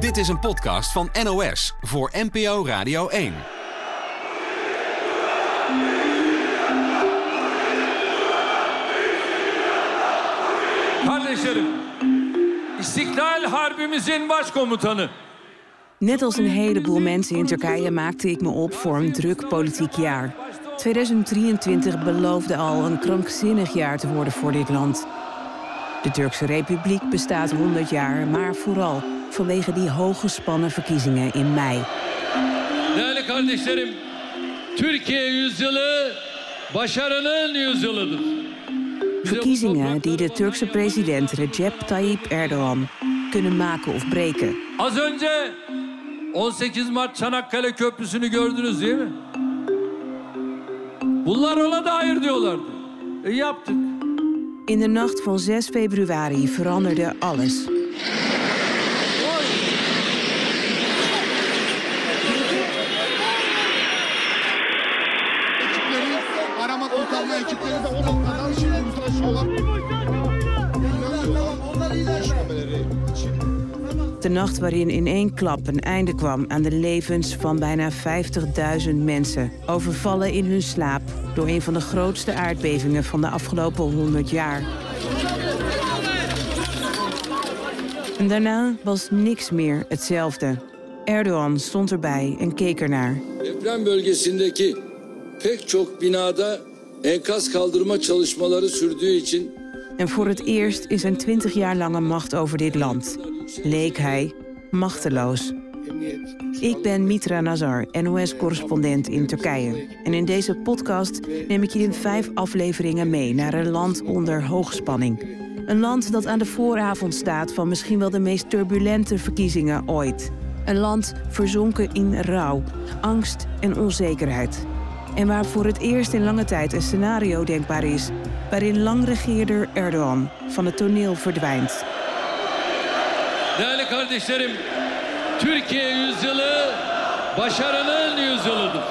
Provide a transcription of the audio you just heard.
Dit is een podcast van NOS voor NPO Radio 1. Kardeşlerim, İstiklal Harbimizin başkomutanı. Net als een heleboel mensen in Turkije maakte ik me op voor een druk politiek jaar. 2023 beloofde al een krankzinnig jaar te worden voor dit land. De Turkse Republiek bestaat 100 jaar, maar vooral vanwege die hooggespannen verkiezingen in mei. Değerli kardeşlerim, Türkiye yüzyılı başarının yüzyılıdır. Verkiezingen die de Turkse president Recep Tayyip Erdogan kunnen maken of breken. Az önce 18 Mart Çanakkale Köprüsü'nü gördünüz değil mi? Bunlar ona dair diyorlardı. E yaptık. In de nacht van 6 februari veranderde alles. De nacht waarin in één klap een einde kwam aan de levens van bijna 50.000 mensen. Overvallen in hun slaap door een van de grootste aardbevingen van de afgelopen 100 jaar. En daarna was niks meer hetzelfde. Erdogan stond erbij en keek ernaar. Deprem bölgesindeki pek çok binada enkaz kaldırma çalışmaları sürdüğü için En voor het eerst in zijn 20 jaar lange macht over dit land leek hij machteloos. Ik ben Mitra Nazar, NOS-correspondent in Turkije. En in deze podcast neem ik je in vijf afleveringen mee naar een land onder hoogspanning. Een land dat aan de vooravond staat van misschien wel de meest turbulente verkiezingen ooit. Een land verzonken in rouw, angst en onzekerheid. En waar voor het eerst in lange tijd een scenario denkbaar is... waarin langregeerder Erdogan van het toneel verdwijnt. Değerli kardeşlerim, Türkiye yüzyılı başarının yüzyılıdır.